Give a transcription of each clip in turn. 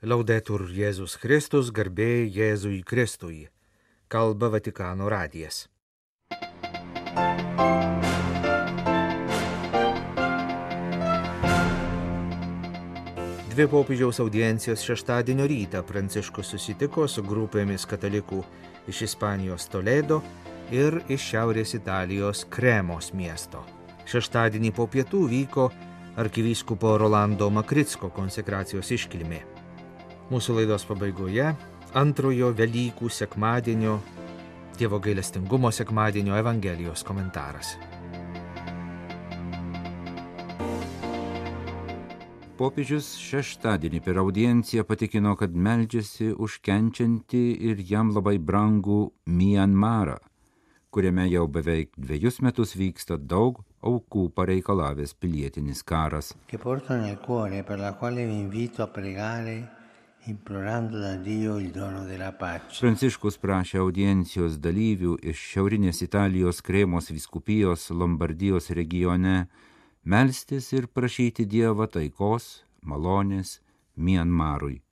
Laudetur Jėzus Kristus, garbė Jėzui Kristui. Kalba Vatikano radijas. Dvi popiežiaus audiencijos šeštadienio rytą Pranciškus susitiko su grupėmis katalikų iš Ispanijos Toledo ir iš Šiaurės Italijos Kremos miesto. Šeštadienį po pietų vyko arkivyskupo Rolando Makritsko konsekracijos iškilmė. Mūsų laidos pabaigoje antrojo Velykų sekmadienio, Dievo gailestingumo sekmadienio Evangelijos komentaras. Popiežius šeštadienį per audienciją patikino, kad meldžiasi už kenčiantį ir jam labai brangų Mianmarą, kuriame jau beveik dviejus metus vyksta daug aukų pareikalavęs pilietinis karas. che Pranciškus prašė audiencijos dalyvių iš šiaurinės Italijos Krėmos viskupijos Lombardijos regione melstis ir prašyti Dievą taikos, malonės Mianmarui.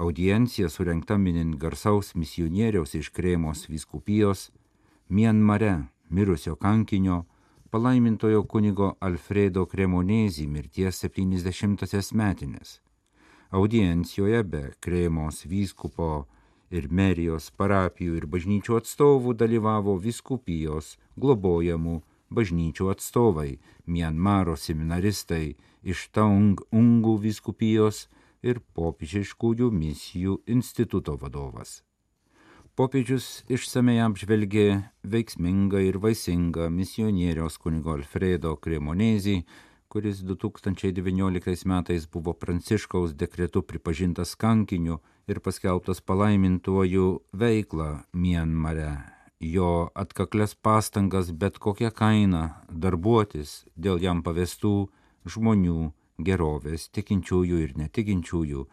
Audiencija surinkta minint garsaus misionieriaus iš Krėmos viskupijos Mianmare mirusio kankinio palaimintojo kunigo Alfredo Kremonėzį mirties 70-asias metinės. Audiencijoje be Krėmos vyskupo ir merijos parapijų ir bažnyčių atstovų dalyvavo viskupijos globojamų bažnyčių atstovai, Mianmaro seminaristai iš Taung Ungų viskupijos ir popiežiškųjų misijų instituto vadovas. Popiežius išsamei apžvelgė veiksmingą ir vaisingą misionieriaus kunigo Alfredo Kremonėzį, kuris 2019 metais buvo Pranciškaus dekretu pripažintas kankiniu ir paskelbtas palaimintuoju veiklą Mianmare. Jo atkaklės pastangas bet kokią kainą darbuotis dėl jam pavestų žmonių gerovės, tikinčiųjų ir netikinčiųjų,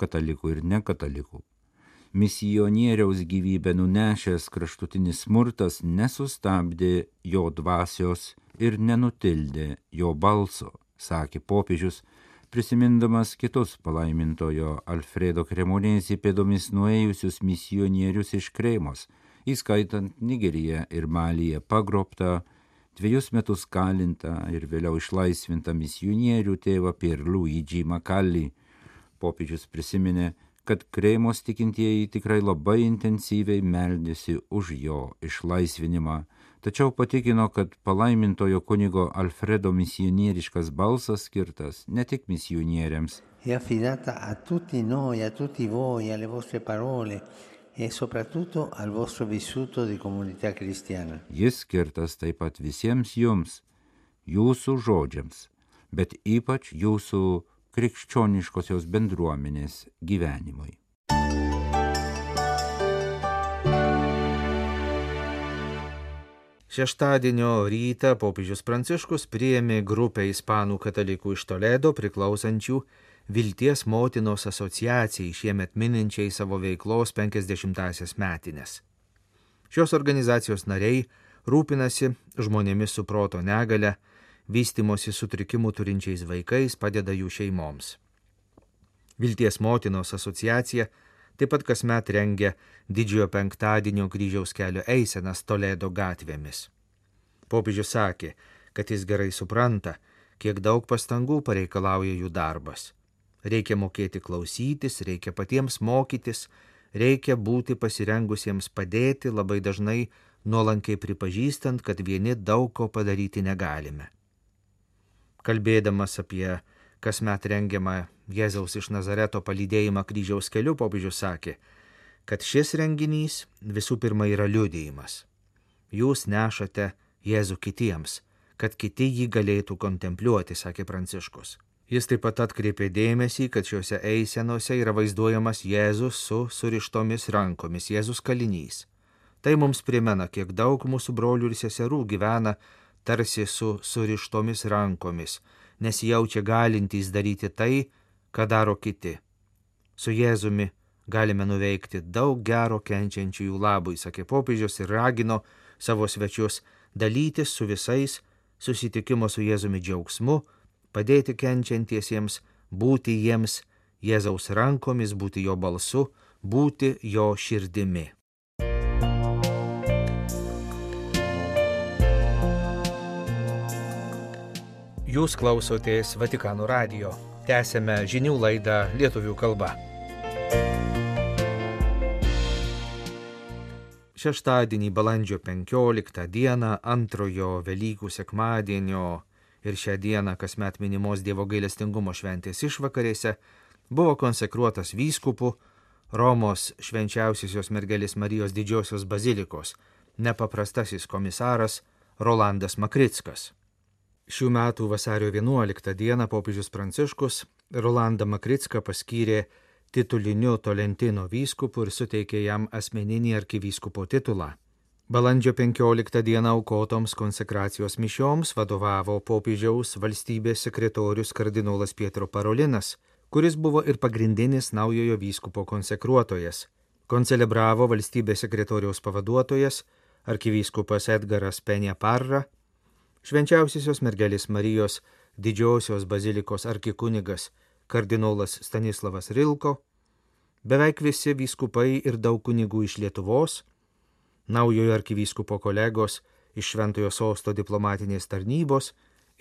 katalikų ir nekatalikų misionieriaus gyvybę nunešęs kraštutinis smurtas nesustabdė jo dvasios ir nenutildė jo balso, sakė popiežius, prisimindamas kitus palaimintojo Alfredo Kremonėsi pėdomis nuėjusius misionierius iš Krėmos, įskaitant Nigeriją ir Malyje pagrobtą, dviejus metus kalintą ir vėliau išlaisvintą misionierių tėvą Pierluigi Makalį. Popiežius prisiminė, kad Krėmos tikintieji tikrai labai intensyviai meldėsi už jo išlaisvinimą, tačiau patikino, kad palaimintojo kunigo Alfredo misionieriškas balsas skirtas ne tik misionieriams, tutti noi, voi, parole e jis skirtas taip pat visiems jums, jūsų žodžiams, bet ypač jūsų krikščioniškosios bendruomenės gyvenimui. Šeštadienio rytą popiežius Pranciškus priėmė grupę ispanų katalikų iš Toledo priklausančių Vilties motinos asociacijai šiemet mininčiai savo veiklos 50-asias metinės. Šios organizacijos nariai rūpinasi žmonėmis su proto negale, vystimosi sutrikimų turinčiais vaikais, padeda jų šeimoms. Vilties motinos asociacija taip pat kasmet rengia didžiojo penktadienio kryžiaus kelio eisenas Toledo gatvėmis. Popiežius sakė, kad jis gerai supranta, kiek daug pastangų pareikalauja jų darbas. Reikia mokėti klausytis, reikia patiems mokytis, reikia būti pasirengusiems padėti, labai dažnai nuolankiai pripažįstant, kad vieni daug ko padaryti negalime. Kalbėdamas apie kasmet rengiamą Jėzaus iš Nazareto palydėjimą kryžiaus keliu, popiežius sakė, kad šis renginys visų pirma yra liudėjimas. Jūs nešate Jėzų kitiems, kad kiti jį galėtų kontempliuoti, sakė Pranciškus. Jis taip pat atkreipė dėmesį, kad šiuose eisenose yra vaizduojamas Jėzus su surištomis rankomis, Jėzus kalinys. Tai mums primena, kiek daug mūsų brolių ir seserų gyvena tarsi su surištomis rankomis, nesijaučia galintys daryti tai, ką daro kiti. Su Jėzumi galime nuveikti daug gero kenčiančiųjų labui, sakė popiežius ir ragino savo svečius dalytis su visais susitikimo su Jėzumi džiaugsmu, padėti kenčiantiesiems, būti jiems Jėzaus rankomis, būti jo balsu, būti jo širdimi. Jūs klausotės Vatikano radio. Tęsėme žinių laidą lietuvių kalba. Šeštadienį balandžio 15 dieną antrojo Velykų sekmadienio ir šią dieną kasmet minimos Dievo gailestingumo šventės išvakarėse buvo konsekruotas vyskupų Romos švenčiausiosios mergelės Marijos didžiosios bazilikos nepaprastasis komisaras Rolandas Makrickas. Šių metų vasario 11 dieną popiežius Pranciškus Rolandą Makricką paskyrė tituliniu Tolentino vyskupu ir suteikė jam asmeninį arkivyskupo titulą. Balandžio 15 dieną aukotoms konsekracijos mišioms vadovavo popiežiaus valstybės sekretorius kardinolas Pietro Parolinas, kuris buvo ir pagrindinis naujojo vyskupo konsekruotojas. Koncelebravo valstybės sekretoriaus pavaduotojas arkivyskupas Edgaras Penė Parra, švenčiausiosios mergelės Marijos didžiosios bazilikos arkikunigas kardinolas Stanislavas Rilko, beveik visi vyskupai ir daug kunigų iš Lietuvos, naujojo arkivyskupo kolegos iš Šventojo sosto diplomatinės tarnybos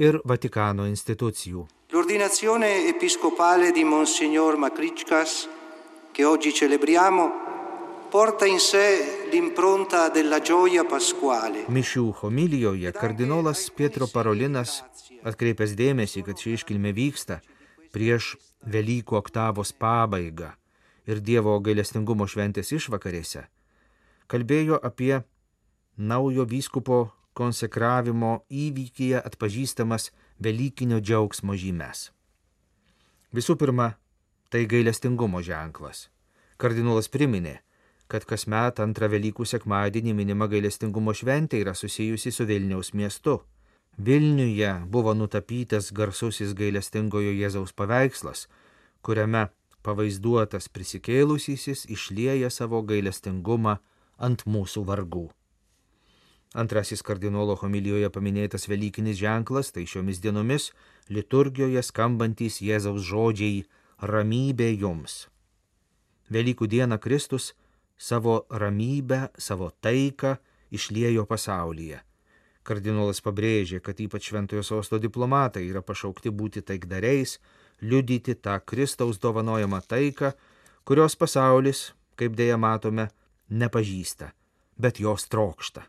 ir Vatikano institucijų. L'ordinazione episcopale di Monsignor Makrickas, che oggi celebriamo, porta in sé l'impronta della gioia pasquale. Mišių homilijoje kardinolas Pietro Parolinas atkreipęs dėmesį, kad ši iškilmė vyksta prieš Velykų oktavos pabaigą ir Dievo gailestingumo šventės išvakarėse, kalbėjo apie naujo vyskupo konsekravimo įvykyje atpažįstamas Velykinio džiaugsmo žymes. Visų pirma, tai gailestingumo ženklas. Kardinolas priminė, kad kasmet antrą Velykų sekmadienį minima gailestingumo šventė yra susijusi su Vilniaus miestu. Vilniuje buvo nutapytas garsusis gailestingojo Jėzaus paveikslas, kuriame pavaizduotas prisikėlusysis išlieja savo gailestingumą ant mūsų vargų. Antrasis kardinolo homilijoje paminėtas Velykinis ženklas, tai šiomis dienomis liturgijoje skambantys Jėzaus žodžiai ramybė jums. Velykų dieną Kristus savo ramybę, savo taiką išliejo pasaulyje Kardinolas pabrėžė, kad ypač šventojo sosto diplomatai yra pašaukti būti taikdariais, liudyti tą Kristaus dovanojamą taiką, kurios pasaulis, kaip dėja matome, nepažįsta, bet jos trokšta.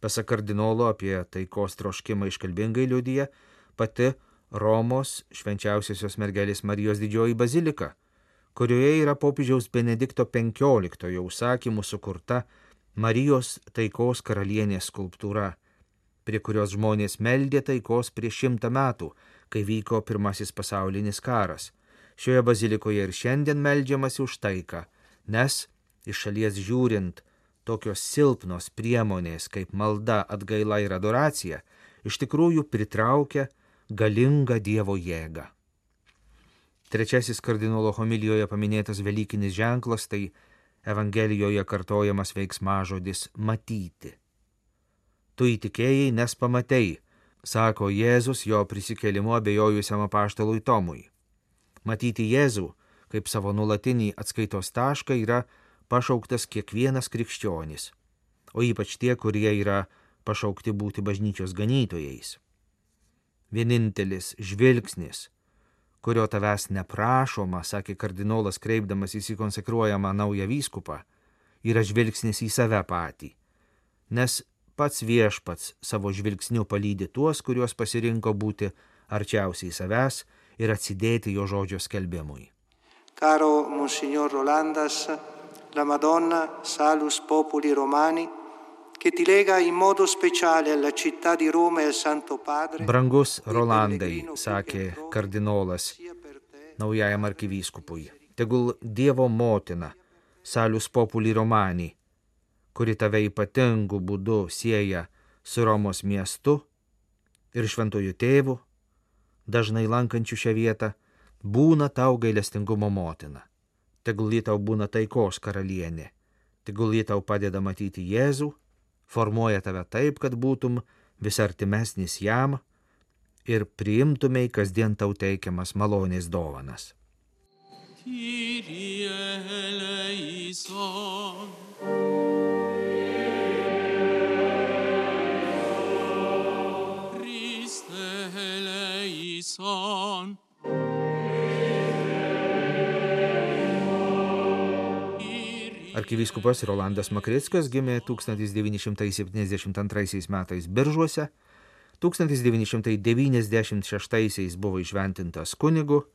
Pasak kardinolo apie taikos troškimą iškalbingai liudyja pati Romos švenčiausiosios mergelės Marijos didžioji bazilika, kurioje yra popiežiaus Benedikto XV užsakymų sukurta Marijos taikos karalienės skulptūra prie kurios žmonės meldė taikos prieš šimtą metų, kai vyko pirmasis pasaulinis karas. Šioje bazilikoje ir šiandien meldžiamasi už taiką, nes iš šalies žiūrint, tokios silpnos priemonės kaip malda, atgaila ir adoracija iš tikrųjų pritraukia galingą Dievo jėgą. Trečiasis kardinolo homilijoje paminėtas Velykinis ženklas tai Evangelijoje kartojamas veiksmažodis matyti. Tu įtikėjai, nes pamatei, sako Jėzus jo prisikėlimu abejojusiam apaštalui Tomui. Matyti Jėzų kaip savo nulatinį atskaitos tašką yra pašauktas kiekvienas krikščionis, o ypač tie, kurie yra pašaukti būti bažnyčios ganytojais. Vienintelis žvilgsnis, kurio tavęs neprašoma, sakė kardinolas kreipdamas įsikonsekruojamą naują vyskupą, yra žvilgsnis į save patį, nes pats viešpats savo žvilgsniu palydi tuos, kuriuos pasirinko būti arčiausiai savęs ir atsidėti jo žodžio skelbimui. Caro Monsignor Rolandas, la Madonna Salus Populi Romani, Brangus Rolandai, sakė kardinolas naujajam arkivyskupui, tegul Dievo motina, Salus Populi Romani, kuri tave ypatingu būdu sieja su Romos miestu ir šventojų tėvu, dažnai lankančių šią vietą, būna tau gailestingumo motina. Tegul ji tau būna taikos karalienė, tegul ji tau padeda matyti Jėzų, formuoja tave taip, kad būtum vis artimesnis jam ir priimtumei kasdien tau teikiamas malonės dovanas. Kyrie eleison. Arkivyskupas Rolandas Makrickas gimė 1972 metais Biržuose, 1996 buvo išventintas kunigu,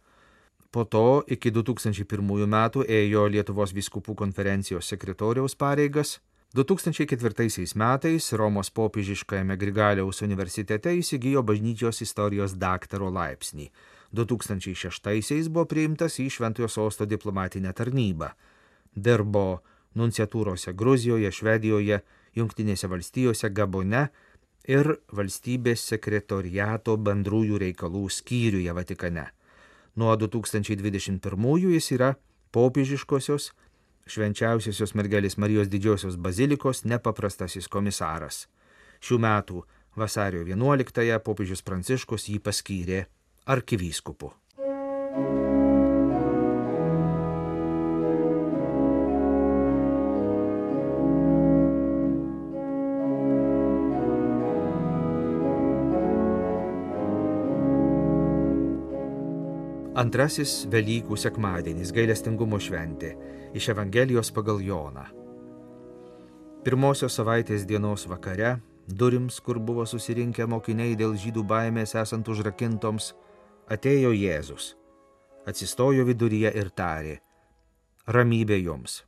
po to iki 2001 metų ėjo Lietuvos viskupų konferencijos sekretoriaus pareigas, 2004 metais Romos popiežiškajame Grigaliaus universitete įsigijo bažnyčios istorijos daktaro laipsnį, 2006 buvo priimtas į Šventojo sosto diplomatinę tarnybą. Dirbo nunciatūrose Gruzijoje, Švedijoje, Junktinėse valstijose, Gabone ir valstybės sekretoriato bendrųjų reikalų skyriuje Vatikane. Nuo 2021 jis yra popiežiškosios švenčiausiosios mergelės Marijos didžiosios bazilikos nepaprastasis komisaras. Šių metų vasario 11-ąją popiežius Pranciškus jį paskyrė arkivyskupu. Antrasis Velykų sekmadienis gailestingumo šventė iš Evangelijos pagal Joną. Pirmosios savaitės dienos vakare, durims, kur buvo susirinkę mokiniai dėl žydų baimės esant užrakintoms, atėjo Jėzus. Atsistojo viduryje ir tarė - ramybė jums.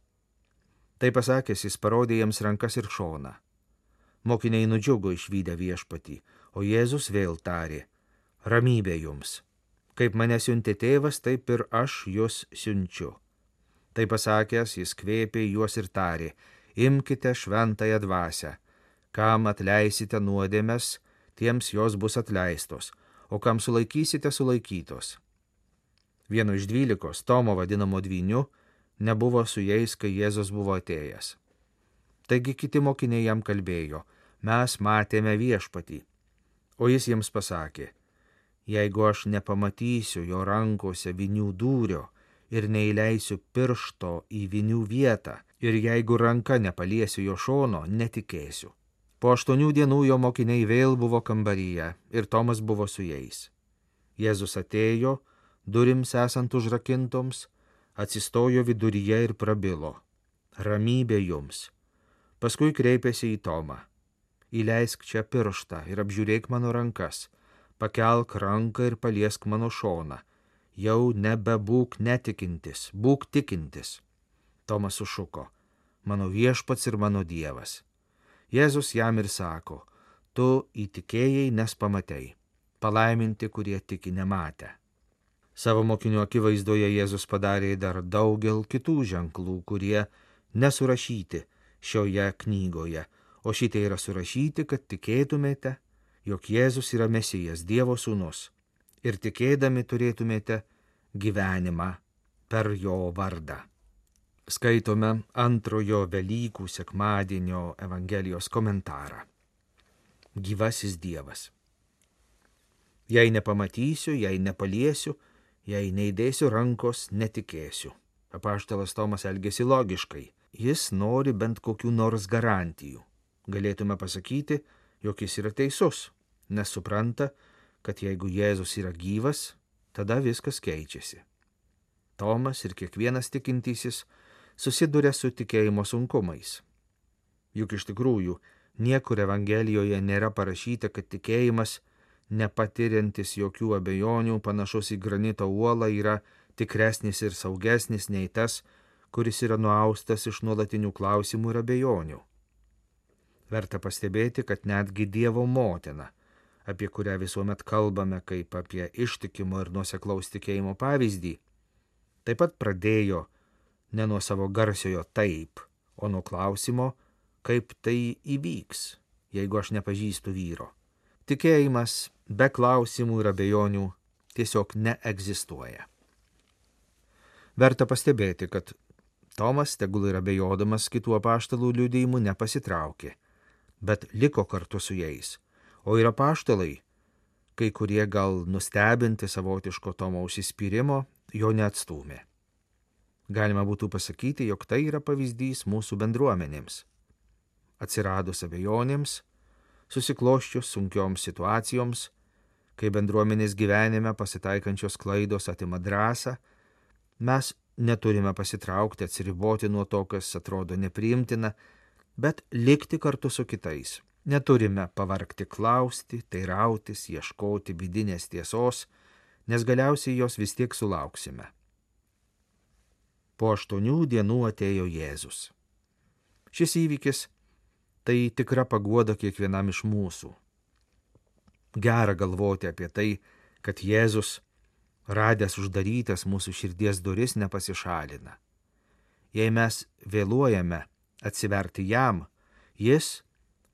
Tai pasakęs jis parodė jiems rankas ir šoną. Mokiniai nudžiugo išvykę viešpatį, o Jėzus vėl tarė - ramybė jums. Kaip mane siuntė tėvas, taip ir aš jūs siunčiu. Tai pasakęs, jis kvėpė juos ir tarė, imkite šventąją dvasę, kam atleisite nuodėmes, tiems jos bus atleistos, o kam sulaikysite sulaikytos. Vieno iš dvylikos, Tomo vadinamo dvyniu, nebuvo su jais, kai Jėzus buvo atėjęs. Taigi kiti mokiniai jam kalbėjo, mes matėme viešpatį. O jis jiems pasakė, jeigu aš nepamatysiu jo rankose vinių dūrio ir neįleisiu piršto į vinių vietą, ir jeigu ranka nepaliesiu jo šono, netikėsiu. Po aštuonių dienų jo mokiniai vėl buvo kambaryje ir Tomas buvo su jais. Jėzus atėjo, durims esant užrakintoms, atsistojo viduryje ir prabilo. Ramybė jums. Paskui kreipėsi į Tomą. Įleisk čia pirštą ir apžiūrėk mano rankas pakelk ranką ir paliesk mano šoną. Jau nebebūk netikintis, būk tikintis. Tomas sušuko, mano viešpats ir mano dievas. Jėzus jam ir sako, tu įtikėjai, nes pamatei, palaiminti, kurie tiki nematę. Savo mokinių akivaizdoje Jėzus padarė dar daugel kitų ženklų, kurie nesurašyti šioje knygoje, o šitie yra surašyti, kad tikėtumėte jog Jėzus yra Mesijas, Dievo sūnus, ir tikėdami turėtumėte gyvenimą per jo vardą. Skaitome antrojo Velykų sekmadienio Evangelijos komentarą. Gyvasis Dievas. Jei nepamatysiu, jei nepaliesiu, jei neįdėsiu rankos, netikėsiu. Apaštalas Tomas elgesi logiškai. Jis nori bent kokių nors garantijų. Galėtume pasakyti, jog jis yra teisus nes supranta, kad jeigu Jėzus yra gyvas, tada viskas keičiasi. Tomas ir kiekvienas tikintysis susiduria su tikėjimo sunkumais. Juk iš tikrųjų niekur Evangelijoje nėra parašyta, kad tikėjimas, nepatiriantis jokių abejonių, panašus į granito uolą, yra tikresnis ir saugesnis nei tas, kuris yra nuaustas iš nuolatinių klausimų ir abejonių. Verta pastebėti, kad netgi Dievo motina apie kurią visuomet kalbame kaip apie ištikimo ir nuoseklaus tikėjimo pavyzdį, taip pat pradėjo ne nuo savo garsiojo taip, o nuo klausimo, kaip tai įvyks, jeigu aš nepažįstu vyro. Tikėjimas be klausimų ir abejonių tiesiog neegzistuoja. Verta pastebėti, kad Tomas, tegul ir abejodamas kitų apaštalų liudėjimų, nepasitraukė, bet liko kartu su jais o ir apaštalai, kai kurie gal nustebinti savotiško Tomo užsispyrimo, jo neatstumė. Galima būtų pasakyti, jog tai yra pavyzdys mūsų bendruomenėms. Atsiradus abejonėms, susikloščius sunkioms situacijoms, kai bendruomenės gyvenime pasitaikančios klaidos atima drąsą, mes neturime pasitraukti, atsiriboti nuo to, kas atrodo nepriimtina, bet likti kartu su kitais. Neturime pavarkti klausti, teirautis, ieškoti vidinės tiesos, nes galiausiai jos vis tiek sulauksime. Po aštuonių dienų atėjo Jėzus. Šis įvykis tai tikra paguoda kiekvienam iš mūsų. Gera galvoti apie tai, kad Jėzus, radęs uždarytas mūsų širdies duris, nepasišalina. Jei mes vėluojame atsiverti jam, jis,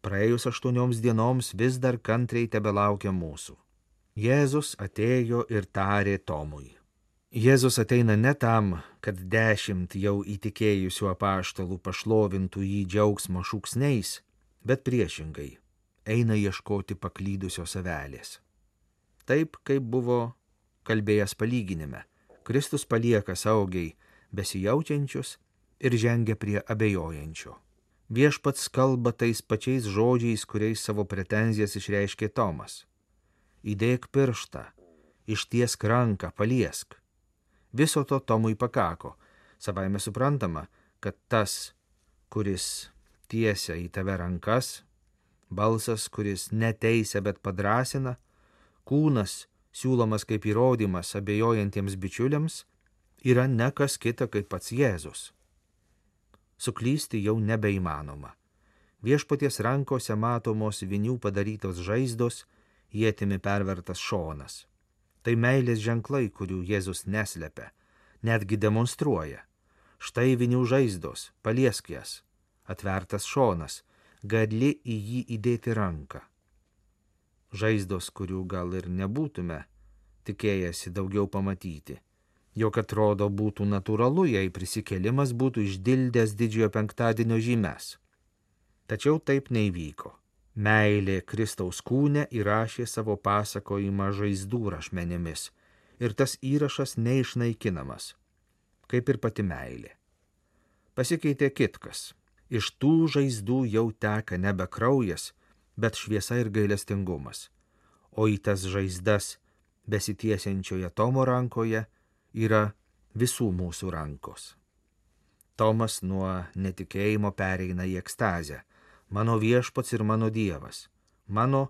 praėjus aštuonioms dienoms, vis dar kantriai tebelaukia mūsų. Jėzus atėjo ir tarė Tomui. Jėzus ateina ne tam, kad dešimt jau įtikėjusių apaštalų pašlovintų jį džiaugsmo šūksniais, bet priešingai eina ieškoti paklydusios avelės. Taip, kaip buvo kalbėjęs palyginime, Kristus palieka saugiai besijaučiančius ir žengia prie abejojančio. Viešpats kalba tais pačiais žodžiais, kuriais savo pretenzijas išreiškė Tomas. Įdėk pirštą, ištiesk ranką, paliesk Viso to Tomui pakako. Savaime suprantama, kad tas, kuris tiesia į tave rankas, balsas, kuris neteisia, bet padrasina, kūnas, siūlomas kaip įrodymas abejojantiems bičiuliams, yra ne kas kita kaip pats Jėzus. Suklysti jau nebeįmanoma. Viešpaties rankose matomos vinių padarytos žaizdos, jėtimi pervertas šonas. Tai meilės ženklai, kurių Jėzus neslepia, netgi demonstruoja. Štai vinių žaizdos, paliesk jas, atvertas šonas, gali į jį įdėti ranką. Žaizdos, kurių gal ir nebūtume tikėjęsi daugiau pamatyti. Jog atrodo būtų natūralu, jei prisikelimas būtų išdildęs didžiojo penktadienio žymes. Tačiau taip neįvyko. Meilė Kristaus kūne įrašė savo pasakojimą žaizdų rašmenėmis ir tas įrašas neišnaikinamas, kaip ir pati meilė. Pasikeitė kitkas. Iš tų žaizdų jau teka nebe kraujas, bet šviesa ir gailestingumas. O į tas žaizdas besitiesiančioje Tomo rankoje yra visų mūsų rankos. Tomas nuo netikėjimo pereina į ekstazę mano viešpats ir mano Dievas. Mano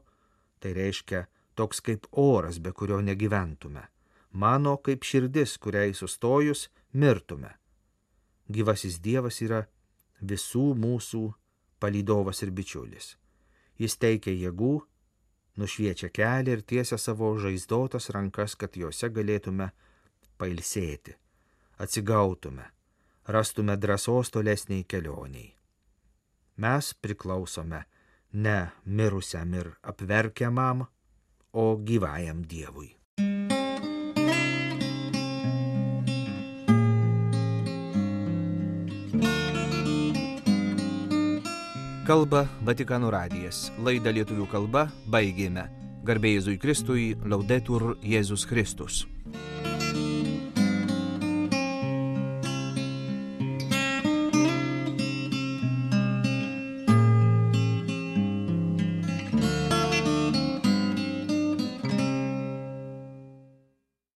tai reiškia toks kaip oras, be kurio negyventume. Mano kaip širdis, kuriai sustojus mirtume. Gyvasis Dievas yra visų mūsų palydovas ir bičiulis. Jis teikia jėgų, nušviečia kelią ir tiesia savo žaizdotas rankas, kad juose galėtume pailsėti, atsigautume, rastume drąsos tolesniai kelioniai mes priklausome ne mirusiam ir apverkiamam, o gyvajam Dievui. Kalba Vatikano radijas. Laidą lietuvių kalba baigėme. Garbėjai Jėzui Kristui, laudetur Jėzus Kristus.